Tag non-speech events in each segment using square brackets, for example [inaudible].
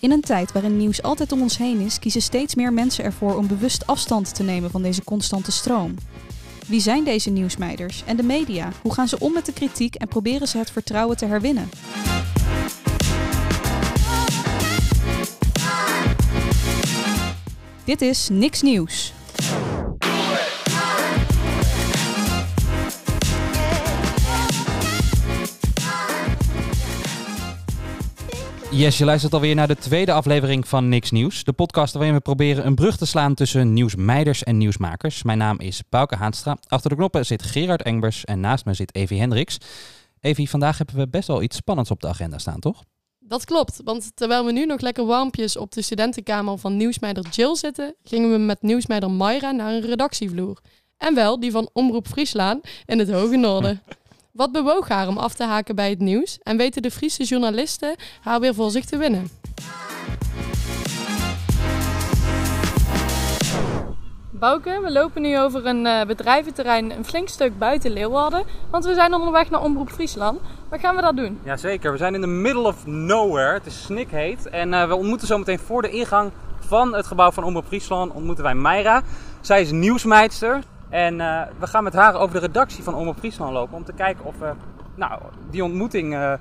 In een tijd waarin nieuws altijd om ons heen is, kiezen steeds meer mensen ervoor om bewust afstand te nemen van deze constante stroom. Wie zijn deze nieuwsmeiders en de media? Hoe gaan ze om met de kritiek en proberen ze het vertrouwen te herwinnen? Dit is Niks Nieuws. Yes, je luistert alweer naar de tweede aflevering van Niks Nieuws. De podcast waarin we proberen een brug te slaan tussen nieuwsmeiders en nieuwsmakers. Mijn naam is Pauke Haanstra. Achter de knoppen zit Gerard Engbers en naast me zit Evie Hendricks. Evie, vandaag hebben we best wel iets spannends op de agenda staan, toch? Dat klopt, want terwijl we nu nog lekker warmpjes op de studentenkamer van nieuwsmeider Jill zitten, gingen we met nieuwsmeider Mayra naar een redactievloer. En wel die van Omroep Friesland in het Hoge Noorden. [laughs] Wat bewoog haar om af te haken bij het nieuws en weten de Friese journalisten haar weer voor zich te winnen? Bouke, we lopen nu over een uh, bedrijventerrein een flink stuk buiten Leeuwarden, want we zijn onderweg naar Omroep Friesland. Waar gaan we dat doen? Jazeker, we zijn in the middle of nowhere. Het is snikheet en uh, we ontmoeten zometeen voor de ingang van het gebouw van Omroep Friesland ontmoeten wij Mayra. Zij is nieuwsmeidster. En uh, we gaan met haar over de redactie van Omroep Friesland lopen om te kijken of we nou, die ontmoeting uh,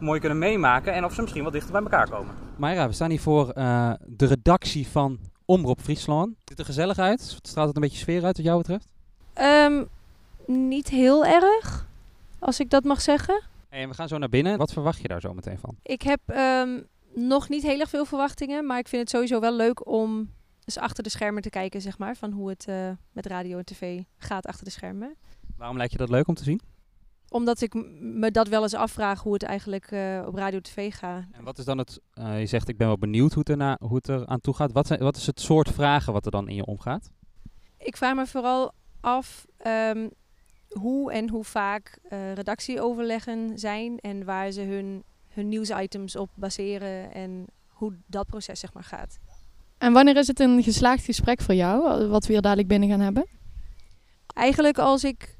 mooi kunnen meemaken en of ze misschien wat dichter bij elkaar komen. Mayra, we staan hier voor uh, de redactie van Omroep Friesland. Ziet er gezellig uit? Straalt het een beetje sfeer uit wat jou betreft? Um, niet heel erg, als ik dat mag zeggen. Hey, en we gaan zo naar binnen. Wat verwacht je daar zo meteen van? Ik heb um, nog niet heel erg veel verwachtingen, maar ik vind het sowieso wel leuk om dus achter de schermen te kijken, zeg maar, van hoe het uh, met radio en tv gaat achter de schermen. Waarom lijkt je dat leuk om te zien? Omdat ik me dat wel eens afvraag hoe het eigenlijk uh, op radio en tv gaat. En wat is dan het, uh, je zegt ik ben wel benieuwd hoe het, erna, hoe het er aan toe gaat. Wat, zijn, wat is het soort vragen wat er dan in je omgaat? Ik vraag me vooral af um, hoe en hoe vaak redactieoverleggen zijn en waar ze hun, hun nieuwsitems op baseren en hoe dat proces zeg maar gaat. En wanneer is het een geslaagd gesprek voor jou, wat we hier dadelijk binnen gaan hebben? Eigenlijk als ik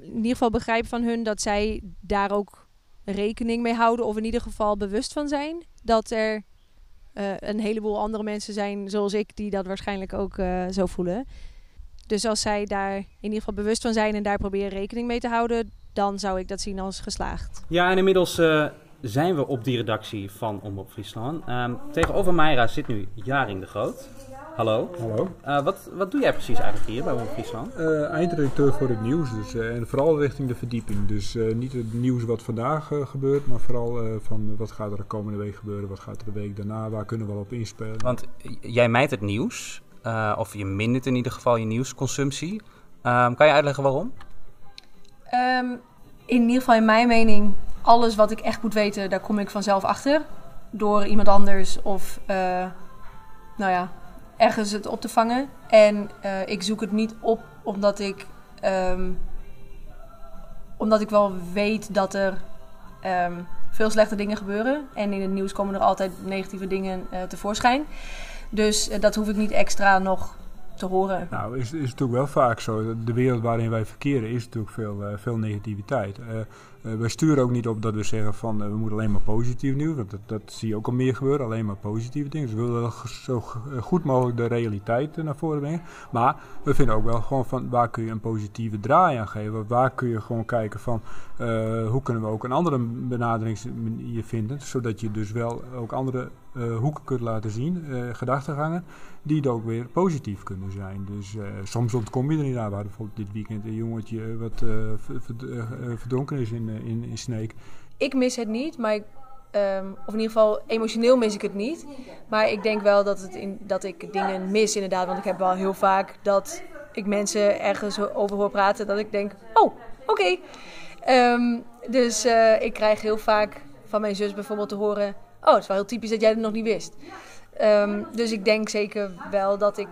in ieder geval begrijp van hun dat zij daar ook rekening mee houden, of in ieder geval bewust van zijn dat er uh, een heleboel andere mensen zijn zoals ik, die dat waarschijnlijk ook uh, zo voelen. Dus als zij daar in ieder geval bewust van zijn en daar proberen rekening mee te houden, dan zou ik dat zien als geslaagd. Ja, en inmiddels uh, zijn we op die redactie van Omroep Friesland. Um, tegenover Mayra zit nu Jaring de Groot. Hallo. Hallo. Uh, wat, wat doe jij precies eigenlijk hier bij Omroep Friesland? Uh, eindredacteur voor het nieuws. Dus, uh, en vooral richting de verdieping. Dus niet het nieuws wat vandaag gebeurt, maar vooral van wat gaat er de komende week gebeuren, wat gaat er de week daarna, waar kunnen we wel op inspelen. Want jij mijt het nieuws, of je mindert in ieder geval je nieuwsconsumptie. Um, kan je uitleggen waarom? Um, in ieder geval in mijn mening alles wat ik echt moet weten, daar kom ik vanzelf achter. Door iemand anders of uh, nou ja, ergens het op te vangen. En uh, ik zoek het niet op omdat ik, um, omdat ik wel weet dat er um, veel slechte dingen gebeuren. En in het nieuws komen er altijd negatieve dingen uh, tevoorschijn. Dus dat hoef ik niet extra nog te horen. Nou, is, is natuurlijk wel vaak zo. De wereld waarin wij verkeren is natuurlijk veel, uh, veel negativiteit. Uh, wij sturen ook niet op dat we zeggen van we moeten alleen maar positief nieuws. Dat, dat zie je ook al meer gebeuren, alleen maar positieve dingen. Dus we willen zo goed mogelijk de realiteit naar voren brengen. Maar we vinden ook wel gewoon van waar kun je een positieve draai aan geven. Waar kun je gewoon kijken van hoe kunnen we ook een andere benadering vinden. Zodat je dus wel ook andere hoeken kunt laten zien, gedachtegangen, die ook weer positief kunnen zijn. Dus uh, soms ontkom je er niet aan. Hadden bijvoorbeeld dit weekend een jongetje wat verdronken is in, in, in Sneek. Ik mis het niet, maar ik, um, of in ieder geval emotioneel mis ik het niet. Maar ik denk wel dat, het in, dat ik dingen mis inderdaad, want ik heb wel heel vaak dat ik mensen ergens over hoor praten dat ik denk, oh, oké. Um, dus ik krijg heel vaak van mijn zus bijvoorbeeld te horen oh, het is wel heel typisch dat jij het nog niet wist. Um, dus ik denk zeker wel dat ik,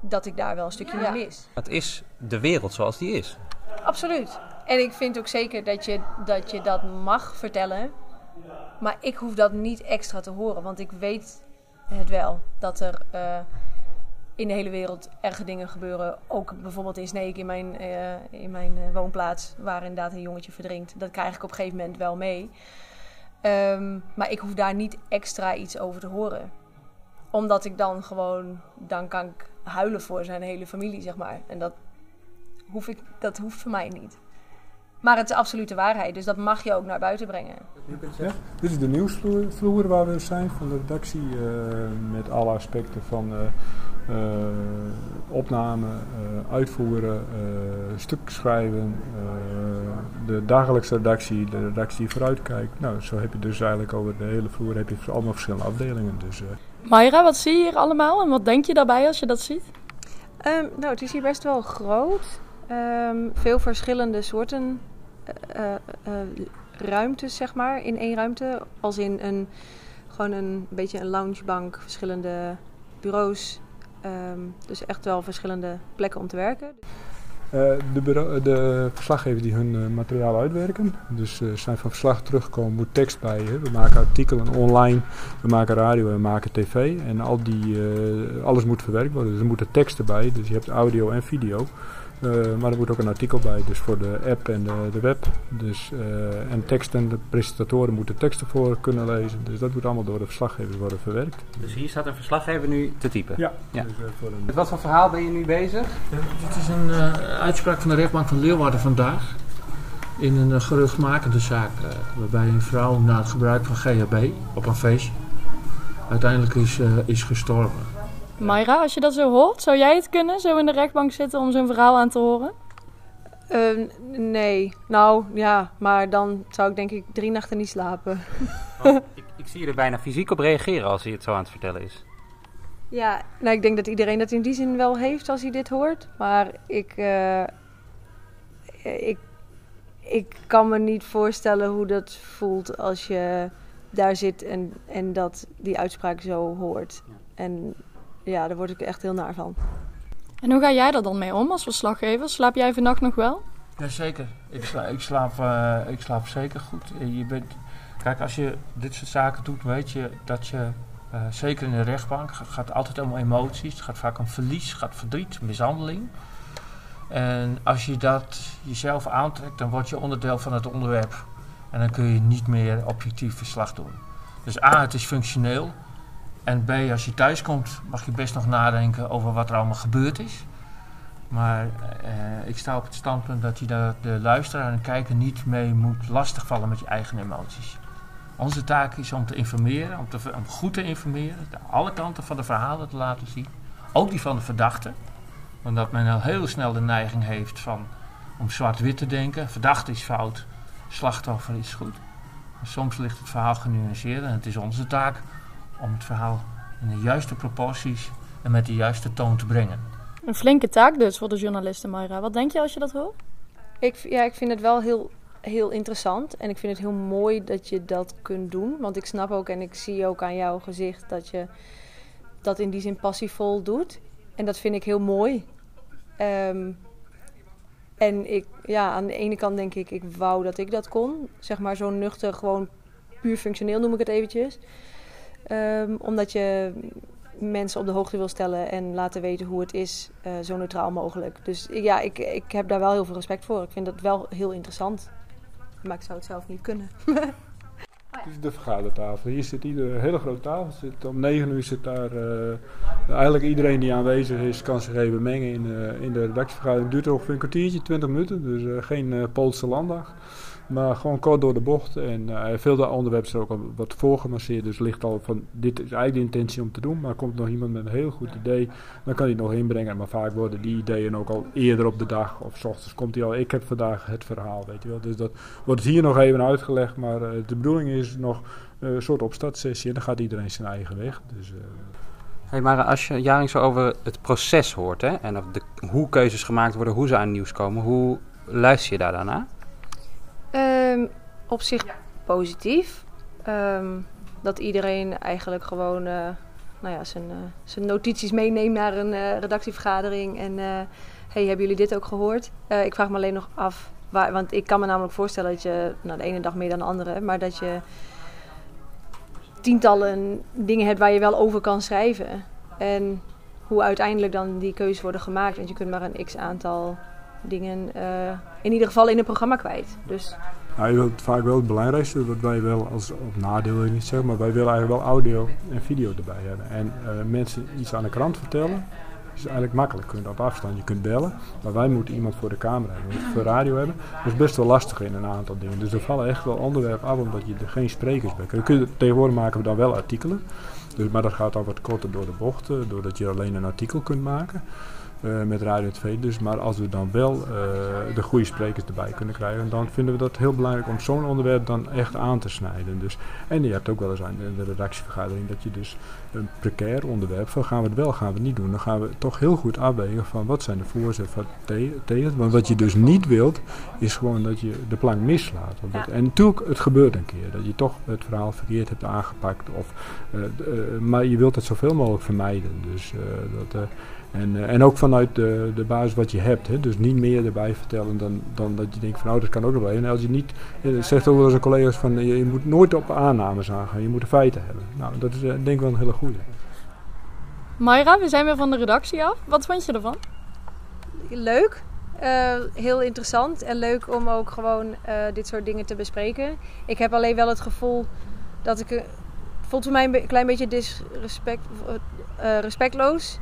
dat ik daar wel een stukje ja. mis. Het is de wereld zoals die is. Absoluut. En ik vind ook zeker dat je dat, je dat mag vertellen. Maar ik hoef dat niet extra te horen. Want ik weet het wel. Dat er uh, in de hele wereld erge dingen gebeuren. Ook bijvoorbeeld in Sneek, in mijn, uh, in mijn uh, woonplaats. Waar inderdaad een jongetje verdrinkt. Dat krijg ik op een gegeven moment wel mee. Ehm, maar ik hoef daar niet extra iets over te horen. Omdat ik dan gewoon, dan kan ik huilen voor zijn hele familie, zeg maar. En dat, hoef ik, dat hoeft voor mij niet. Maar het is absolute waarheid, dus dat mag je ook naar buiten brengen. Ja, dit is de nieuwsvloer vloer waar we zijn van de redactie. eh, met alle aspecten van eh, eh, opname, eh, uitvoeren, eh, stuk schrijven, eh, de dagelijkse redactie, de redactie die vooruitkijkt. Nou, zo heb je dus eigenlijk over de hele vloer heb je allemaal verschillende afdelingen. Dus, eh, Mayra, wat zie je hier allemaal en wat denk je daarbij als je dat ziet? Ehm, nou, het is hier best wel groot. Ehm, veel verschillende soorten eh, eh, eh, ruimtes, zeg maar, in één ruimte. Als in een, gewoon een beetje een loungebank, verschillende bureaus. Ehm, dus echt wel verschillende plekken om te werken. Eh, de, bureau- de verslaggevers die hun eh, materiaal uitwerken, dus eh, zijn van verslag teruggekomen, moet tekst bij. Hè. We maken artikelen online, we maken radio en we maken tv. En al die, eh, alles moet verwerkt worden, dus er moeten teksten bij. Dus je hebt audio en video. Eh, maar er moet ook een artikel bij, dus voor de app en de, de web. Dus, eh, en teksten, de presentatoren moeten teksten voor kunnen lezen. Dus dat moet allemaal door de verslaggevers worden verwerkt. Dus hier staat een verslaggever nu te typen. Ja, Ja. Dus, eh, voor een... Met wat voor verhaal ben je nu bezig? Dit is een eh, uitspraak van de rechtbank van Leeuwarden vandaag. In een uh, geruchtmakende zaak. waarbij een vrouw na het gebruik van GHB op een feestje. uiteindelijk is, is gestorven. Mayra, als je dat zo hoort, zou jij het kunnen, zo in de rechtbank zitten om zo'n verhaal aan te horen? Ehm, nee, nou ja, maar dan zou ik denk ik drie nachten niet slapen. Want [laughs] ik, ik zie je er bijna fysiek op reageren als hij het zo aan het vertellen is. Ja, nou, ik denk dat iedereen dat in die zin wel heeft als hij dit hoort. Maar ik, eh, ik, ik kan me niet voorstellen hoe dat voelt als je daar zit en, en dat die uitspraak zo hoort. En ja, daar word ik echt heel naar van. En hoe ga jij er dan mee om als verslaggever? Slaap jij vannacht nog wel? Jazeker. Ik, sla, ik, slaap, eh, ik slaap zeker goed. Eh, Je bent, kijk, als je dit soort zaken doet, weet je dat je, eh, zeker in de rechtbank, het gaat altijd om emoties. Het gaat vaak om verlies, het gaat verdriet, mishandeling. En als je dat jezelf aantrekt, dan word je onderdeel van het onderwerp. En dan kun je niet meer objectief verslag doen. Dus A, het is functioneel. En B, als je thuis komt, mag je best nog nadenken over wat er allemaal gebeurd is. Maar eh, ik sta op het standpunt dat je de, de luisteraar en kijker niet mee moet lastigvallen met je eigen emoties. Onze taak is om te informeren, om, te, om goed te informeren, alle kanten van de verhalen te laten zien. Ook die van de verdachte. Omdat men al heel snel de neiging heeft van, om zwart-wit te denken. Verdachte is fout, slachtoffer is goed. Maar soms ligt het verhaal genuanceerd en het is onze taak om het verhaal in de juiste proporties en met de juiste toon te brengen. Een flinke taak dus voor de journalisten, Mayra. Wat denk je als je dat hoort? Ik, ja, ik vind het wel heel, heel interessant. En ik vind het heel mooi dat je dat kunt doen. Want ik snap ook en ik zie ook aan jouw gezicht dat je dat in die zin passievol doet. En dat vind ik heel mooi. Ehm, en ik, ja, aan de ene kant denk ik, ik wou dat ik dat kon. Zeg maar zo nuchter, gewoon puur functioneel noem ik het eventjes. Ehm, omdat je mensen op de hoogte wil stellen en laten weten hoe het is, eh, zo neutraal mogelijk. Dus ja, ik, ik heb daar wel heel veel respect voor. Ik vind dat wel heel interessant. Maar ik zou het zelf niet kunnen. [laughs] Dit is de vergadertafel. Hier zit ieder, een hele grote tafel. Zit, om negen uur zit daar eh, eigenlijk iedereen die aanwezig is, kan zich even mengen in, eh, in de redactievergadering. Het duurt ongeveer een kwartiertje, 20 minuten. Dus geen Poolse landdag. Maar gewoon kort door de bocht. En eh, veel de onderwerpen zijn ook al wat voorgemasseerd. Dus ligt al van, dit is eigenlijk de intentie om te doen. Maar komt nog iemand met een heel goed idee, dan kan hij het nog inbrengen. Maar vaak worden die ideeën ook al eerder op de dag of s ochtends komt hij al. Ik heb vandaag het verhaal, weet je wel. Dus dat wordt hier nog even uitgelegd. Maar eh, de bedoeling is nog eh, een soort opstartsessie. En dan gaat iedereen zijn eigen weg. Dus, eh, Hey, maar als je Jaring zo over het proces hoort hè, en of de, hoe keuzes gemaakt worden, hoe ze aan nieuws komen, hoe luister je daar dan Ehm, op zich positief. Ehm, dat iedereen eigenlijk gewoon eh, nou ja, zijn, eh, zijn notities meeneemt naar een eh, redactievergadering. En hey, hebben jullie dit ook gehoord? Eh, ik vraag me alleen nog af, waar, want ik kan me namelijk voorstellen dat je nou, de ene dag meer dan de andere, maar dat je tientallen dingen hebt waar je wel over kan schrijven. En hoe uiteindelijk dan die keuzes worden gemaakt. Want je kunt maar een x aantal dingen eh, in ieder geval in een programma kwijt. Dus Nou, je vaak wel het belangrijkste, wat wij wel als op nadeel wil niet zeggen, maar wij willen eigenlijk wel audio en video erbij hebben. En eh, mensen iets aan de krant vertellen, is eigenlijk makkelijk. Je op afstand, je kunt bellen, maar wij moeten iemand voor de camera hebben, voor radio hebben. Dat is best wel lastig in een aantal dingen. Dus er vallen echt wel onderwerpen af omdat je er geen sprekers bij kunt. Tegenwoordig maken we dan wel artikelen, dus, maar dat gaat al wat korter door de bochten, doordat je alleen een artikel kunt maken. Eh, met Radio 2 dus. Maar als we dan wel eh, de goede sprekers erbij kunnen krijgen, dan vinden we dat heel belangrijk om zo'n onderwerp dan echt aan te snijden. Dus, en je hebt ook wel eens aan de redactievergadering dat je dus een precair onderwerp, van gaan we het wel, gaan we het niet doen. Dan gaan we toch heel goed afwegen van wat zijn de voorzetten van te- tegen. Want wat je dus niet wilt, is gewoon dat je de plank mislaat. En natuurlijk, het gebeurt een keer dat je toch het verhaal verkeerd hebt aangepakt. Of, eh, maar je wilt het zoveel mogelijk vermijden. Dus, dat, en, eh, en ook vanuit de, de basis wat je hebt. Hè? Dus niet meer erbij vertellen dan, dan dat je denkt van nou dat kan ook nog wel. En als je niet, eh, zegt ook wel eens een collega's van eh, je, je moet nooit op aannames aangaan. Je moet de feiten hebben. Nou dat is denk ik wel een hele goede. Mayra, we zijn weer van de redactie af. Wat vond je ervan? leuk. Eh, heel interessant en leuk om ook gewoon eh, dit soort dingen te bespreken. Ik heb alleen wel het gevoel dat ik... Het voelt voor mij een be- klein beetje disrespect, eh, respectloos.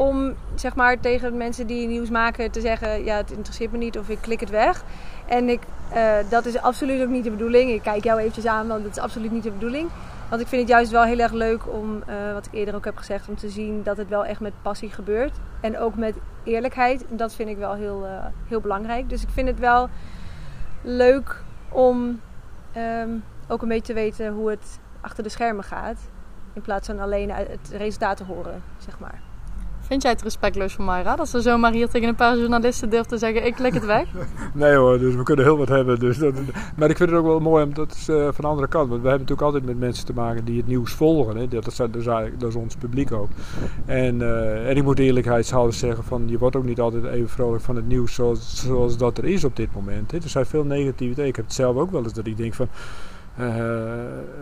Om zeg maar tegen mensen die nieuws maken te zeggen... Ja, het interesseert me niet of ik klik het weg. En ik, eh, dat is absoluut ook niet de bedoeling. Ik kijk jou eventjes aan, want dat is absoluut niet de bedoeling. Want ik vind het juist wel heel erg leuk om, eh, wat ik eerder ook heb gezegd, om te zien dat het wel echt met passie gebeurt. En ook met eerlijkheid. Dat vind ik wel heel, eh, heel belangrijk. Dus ik vind het wel leuk om ehm, ook een beetje te weten hoe het achter de schermen gaat. In plaats van alleen het resultaat te horen, zeg maar. Vind jij het respectloos van Mayra? Dat ze zomaar hier tegen een paar journalisten durft te zeggen, ik klik het weg? [laughs] Nee hoor, dus we kunnen heel wat hebben. Dus dat, maar ik vind het ook wel mooi, dat is eh, van de andere kant. Want we hebben natuurlijk altijd met mensen te maken die het nieuws volgen. Hè. Dat, is, dat, is, dat ons publiek ook. En, eh, en ik moet eerlijkheidshalve zeggen, van, je wordt ook niet altijd even vrolijk van het nieuws zoals, zoals dat er is op dit moment. Hè. Er zijn veel negativiteit. Ik heb het zelf ook wel eens dat ik denk van... eh,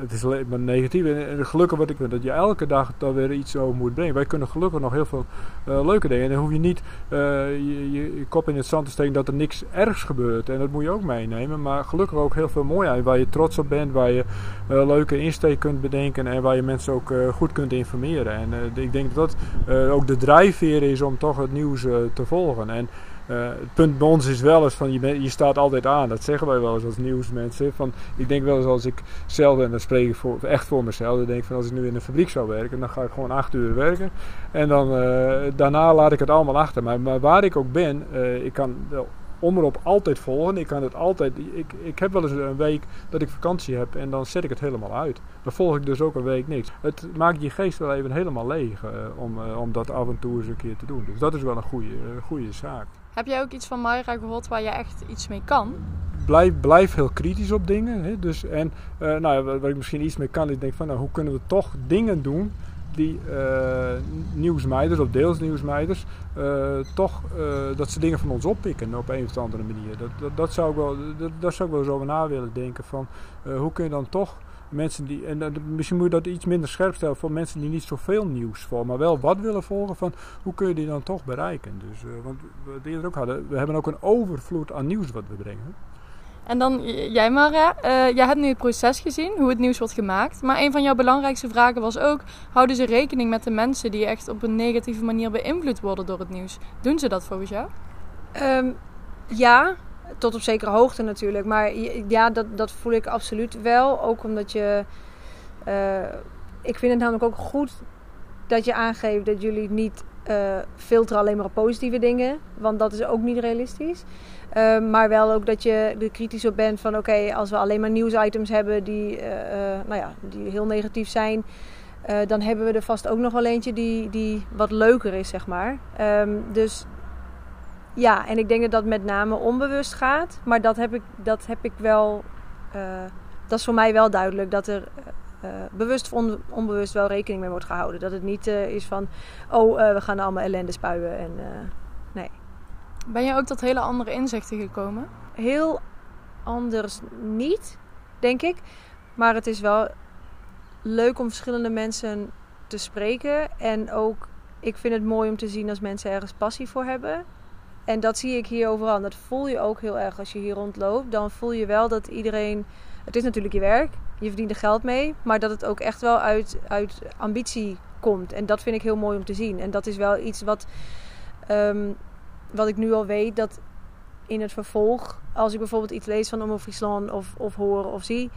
het is maar negatief. En, gelukkig wat ik dat je elke dag daar weer iets over moet brengen. Wij kunnen gelukkig nog heel veel eh, leuke dingen. En dan hoef je niet eh, je, je, kop in het zand te steken dat er niks ergs gebeurt. En dat moet je ook meenemen. Maar gelukkig ook heel veel mooi uit. Waar je trots op bent. Waar je leuke insteek kunt bedenken. En waar je mensen ook goed kunt informeren. En ik denk dat dat ook de drijfveer is om toch het nieuws te volgen. En eh, het punt bij ons is wel eens van je, je staat altijd aan. Dat zeggen wij wel eens als nieuwsmensen. Van, ik denk wel eens als ik zelf, en dan spreek ik voor, echt voor mezelf. Denk van als ik nu in een fabriek zou werken, dan ga ik gewoon acht uur werken. En dan, eh, daarna laat ik het allemaal achter. Maar, maar waar ik ook ben, eh, ik kan de omroep altijd volgen. Ik kan het altijd. Ik, ik heb wel eens een week dat ik vakantie heb en dan zet ik het helemaal uit. Dan volg ik dus ook een week niks. Het maakt je geest wel even helemaal leeg om, om dat af en toe eens een keer te doen. Dus dat is wel een goede, goede zaak. Heb jij ook iets van Mayra gehoord waar je echt iets mee kan? Blijf, blijf heel kritisch op dingen. Hè? Dus, en eh, nou, waar ik misschien iets mee kan, is denk van nou, hoe kunnen we toch dingen doen die eh, nieuwsmeiders of deels nieuwsmeiders eh, toch dat ze dingen van ons oppikken op een of andere manier. Dat, dat, dat zou ik wel, dat, daar zou ik wel eens over na willen denken van hoe kun je dan toch mensen die, en misschien moet je dat iets minder scherp stellen voor mensen die niet zoveel nieuws volgen, maar wel wat willen volgen van hoe kun je die dan toch bereiken. Dus, eh, want we het eerder ook hadden, we hebben ook een overvloed aan nieuws wat we brengen. En dan jij Mara, Eh jij hebt nu het proces gezien, hoe het nieuws wordt gemaakt. Maar een van jouw belangrijkste vragen was ook, houden ze rekening met de mensen die echt op een negatieve manier beïnvloed worden door het nieuws? Doen ze dat volgens jou? Ehm, ja, tot op zekere hoogte natuurlijk. Maar ja, dat, dat voel ik absoluut wel. Ook omdat je. eh, ik vind het namelijk ook goed dat je aangeeft dat jullie niet eh, filteren alleen maar op positieve dingen. Want dat is ook niet realistisch. Ehm, maar wel ook dat je er kritisch op bent van oké, als we alleen maar nieuwsitems hebben die, eh, nou ja, die heel negatief zijn. dan hebben we er vast ook nog wel eentje die, die wat leuker is, zeg maar. Ehm, dus ja, en ik denk dat dat met name onbewust gaat. Maar dat heb ik, dat heb ik wel. eh, dat is voor mij wel duidelijk dat er eh, bewust of on- onbewust wel rekening mee wordt gehouden. Dat het niet is van. Oh, we gaan allemaal ellende spuien. En, eh, Ben je ook tot hele andere inzichten gekomen? heel anders niet, denk ik. Maar het is wel leuk om verschillende mensen te spreken. En ook, ik vind het mooi om te zien als mensen ergens passie voor hebben. En dat zie ik hier overal. Dat voel je ook heel erg als je hier rondloopt. Dan voel je wel dat iedereen. Het is natuurlijk je werk, je verdient er geld mee. Maar dat het ook echt wel uit, uit ambitie komt. En dat vind ik heel mooi om te zien. En dat is wel iets wat, ehm, wat ik nu al weet. Dat in het vervolg, als ik bijvoorbeeld iets lees van Omroep Friesland of, of hoor of zie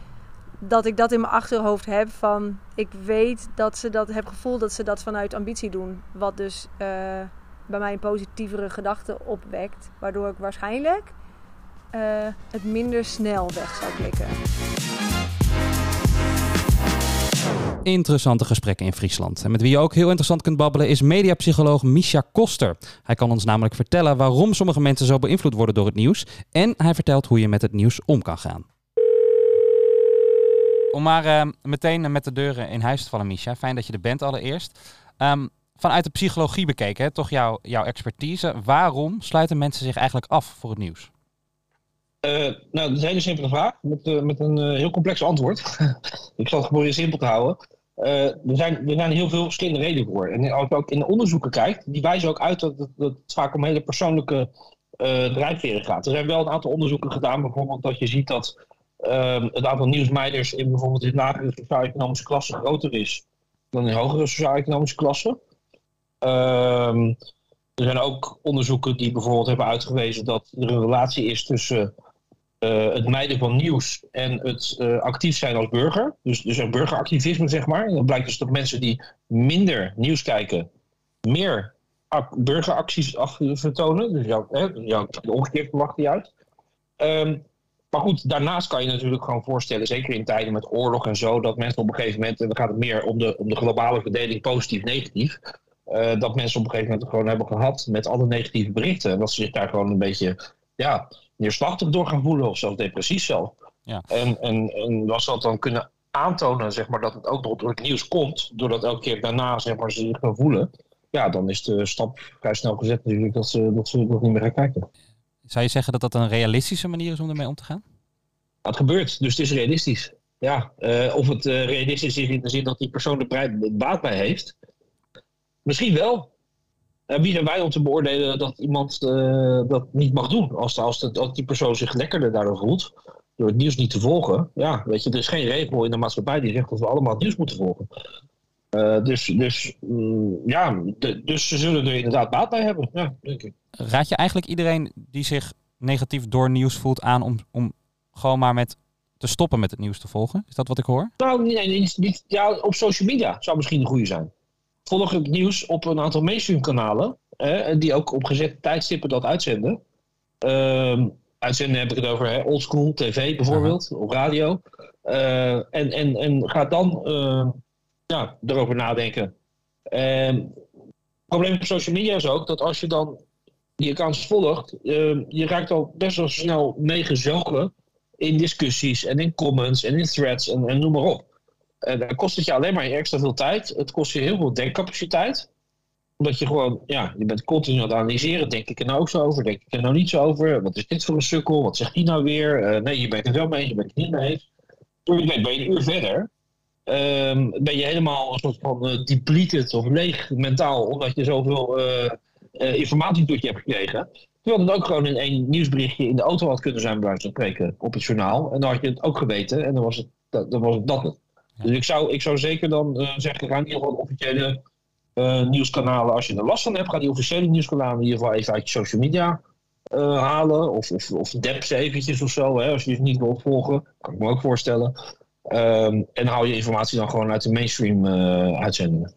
dat ik dat in mijn achterhoofd heb van ik weet dat ze dat heb gevoel dat ze dat vanuit ambitie doen. Wat dus uh, bij mij een positievere gedachte opwekt. Waardoor ik waarschijnlijk uh, het minder snel weg zou klikken. Interessante gesprekken in Friesland. En met wie je ook heel interessant kunt babbelen is mediapsycholoog Misha Koster. Hij kan ons namelijk vertellen waarom sommige mensen zo beïnvloed worden door het nieuws. En hij vertelt hoe je met het nieuws om kan gaan. Om maar uh, meteen met de deuren in huis te vallen, Misha. Fijn dat je er bent allereerst. Um, vanuit de psychologie bekeken, hè, toch jouw, jouw expertise. Waarom sluiten mensen zich eigenlijk af voor het nieuws? Uh, nou, dat is een hele simpele vraag met, uh, met een uh, heel complex antwoord. [laughs] ik zal het proberen simpel te houden. er, zijn, er zijn heel veel verschillende redenen voor. En als je ook in de onderzoeken kijkt, die wijzen ook uit dat, het vaak om hele persoonlijke drijfveren gaat. Er zijn wel een aantal onderzoeken gedaan, bijvoorbeeld dat je ziet dat um, het aantal nieuwsmeiders in bijvoorbeeld in lagere sociaal-economische klassen groter is dan in hogere sociaal-economische klassen. Um, er zijn ook onderzoeken die bijvoorbeeld hebben uitgewezen dat er een relatie is tussen uh, het mijden van nieuws en het uh, actief zijn als burger. Dus, dus een burgeractivisme, zeg maar. Dan blijkt dus dat mensen die minder nieuws kijken, meer burgeracties vertonen. Dus jouw, hè, jouw, de omgekeerde verwacht die uit. Um, maar goed, daarnaast kan je natuurlijk gewoon voorstellen, zeker in tijden met oorlog en zo, dat mensen op een gegeven moment, en dan gaat het meer om de, om de globale verdeling positief-negatief, uh, dat mensen op een gegeven moment gewoon hebben gehad met alle negatieve berichten. En dat ze zich daar gewoon een beetje ja, neerslachtig door gaan voelen of zelfs depressief zelf. Ja. En, en, en als dat dan kunnen aantonen zeg maar, dat het ook door het nieuws komt, doordat elke keer daarna zeg maar, ze zich gaan voelen, ja, dan is de stap vrij snel gezet natuurlijk dat ze, dat ze nog niet meer gaan kijken. Zou je zeggen dat dat een realistische manier is om ermee om te gaan? Het gebeurt, dus het is realistisch. Ja, uh, of het uh, realistisch is in de zin dat die persoon er baat bij heeft. Misschien wel. Uh, wie zijn wij om te beoordelen dat iemand dat niet mag doen? Als, als, de, als die persoon zich lekkerder daardoor voelt, door het nieuws niet te volgen. Ja, weet je, er is geen regel in de maatschappij die zegt dat we allemaal het nieuws moeten volgen. dus, dus, mm, ja, de, dus ze zullen er inderdaad baat bij hebben. Ja, denk ik. Raad je eigenlijk iedereen die zich negatief door nieuws voelt aan om, om gewoon maar met te stoppen met het nieuws te volgen? Is dat wat ik hoor? Nou, nee, niet, niet, ja, op social media zou misschien een goede zijn. Volg het nieuws op een aantal mainstream kanalen, eh, die ook op gezette tijdstippen dat uitzenden. Uh, uitzenden heb ik het over hè, oldschool tv bijvoorbeeld, Aha. op radio. Uh, en, en, en ga dan uh, ja, erover nadenken. het probleem op social media is ook dat als je dan die accounts volgt, uh, je raakt al best wel snel meegezogen in discussies en in comments en in threads en, en noem maar op. En dan kost het je alleen maar extra veel tijd. Het kost je heel veel denkcapaciteit. Omdat je gewoon, ja, je bent continu aan het analyseren. Denk ik er nou ook zo over? Denk ik er nou niet zo over? Wat is dit voor een sukkel? Wat zegt die nou weer? Uh, nee, je bent het wel mee je bent het niet mee. Toen je ben je een uur verder. Um, ben je helemaal een soort van uh, depleted of leeg mentaal. Omdat je zoveel informatie tot je hebt gekregen. Terwijl het ook gewoon in één nieuwsberichtje in de auto had kunnen zijn, bij wijze van spreken, op het journaal. En dan had je het ook geweten en dan was het, dan was het dat. Dus ik zou, ik zou zeker dan uh, zeggen, ga in ieder geval officiële uh, nieuwskanalen, als je er last van hebt, ga die officiële nieuwskanalen in ieder geval even uit je social media uh, halen. Of, of, of ze eventjes of zo, hè, als je het niet wilt volgen. Kan ik me ook voorstellen. Um, en hou je informatie dan gewoon uit de mainstream uitzendingen.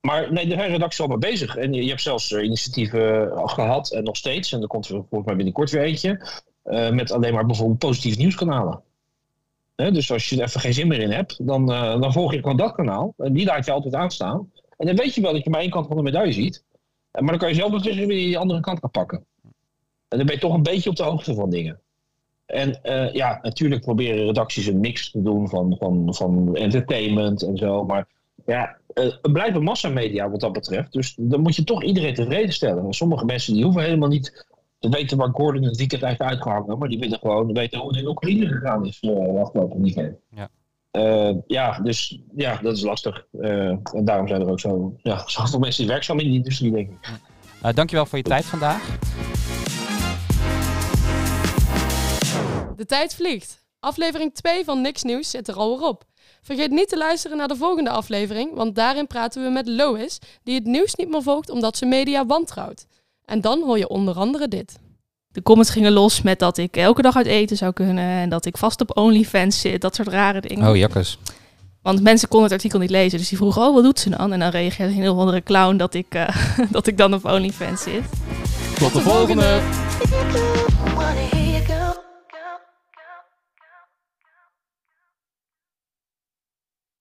Maar nee, daar zijn redacties al mee bezig. En je, je hebt zelfs initiatieven gehad en nog steeds. En er komt er volgens mij binnenkort weer eentje. Met alleen maar bijvoorbeeld positieve nieuwskanalen. Dus als je er even geen zin meer in hebt, dan, dan volg je gewoon dat kanaal. En die laat je altijd aanstaan. En dan weet je wel dat je maar één kant van de medaille ziet. Maar dan kan je zelf wie je die andere kant kan pakken. En dan ben je toch een beetje op de hoogte van dingen. En ja, natuurlijk proberen redacties een mix te doen van, van, van entertainment en zo. Maar ja, uh, blijven massamedia wat dat betreft. Dus dan moet je toch iedereen tevreden stellen. En sommige mensen die hoeven helemaal niet ze weten waar Gordon het weekend heeft uitgehangen, maar die weten gewoon weten hoe het in Oekraïne gegaan is uh, afgelopen weekend. Ja. Eh, ja, dus ja, dat is lastig. Eh, en daarom zijn er ook zo, ja, zoveel mensen die werkzaam in die industrie, denk ik. Uh, dankjewel voor je tijd vandaag. De tijd vliegt. Aflevering 2 van Niks Nieuws zit er alweer op. Vergeet niet te luisteren naar de volgende aflevering, want daarin praten we met Lois, die het nieuws niet meer volgt omdat ze media wantrouwt. En dan hoor je onder andere dit. De comments gingen los met dat ik elke dag uit eten zou kunnen en dat ik vast op OnlyFans zit, dat soort rare dingen. Oh, jakkes. Want mensen konden het artikel niet lezen, dus die vroegen, oh, wat doet ze dan? En dan reageerde een heel andere clown dat ik, eh, [laughs] dat ik dan op OnlyFans zit. Tot de volgende!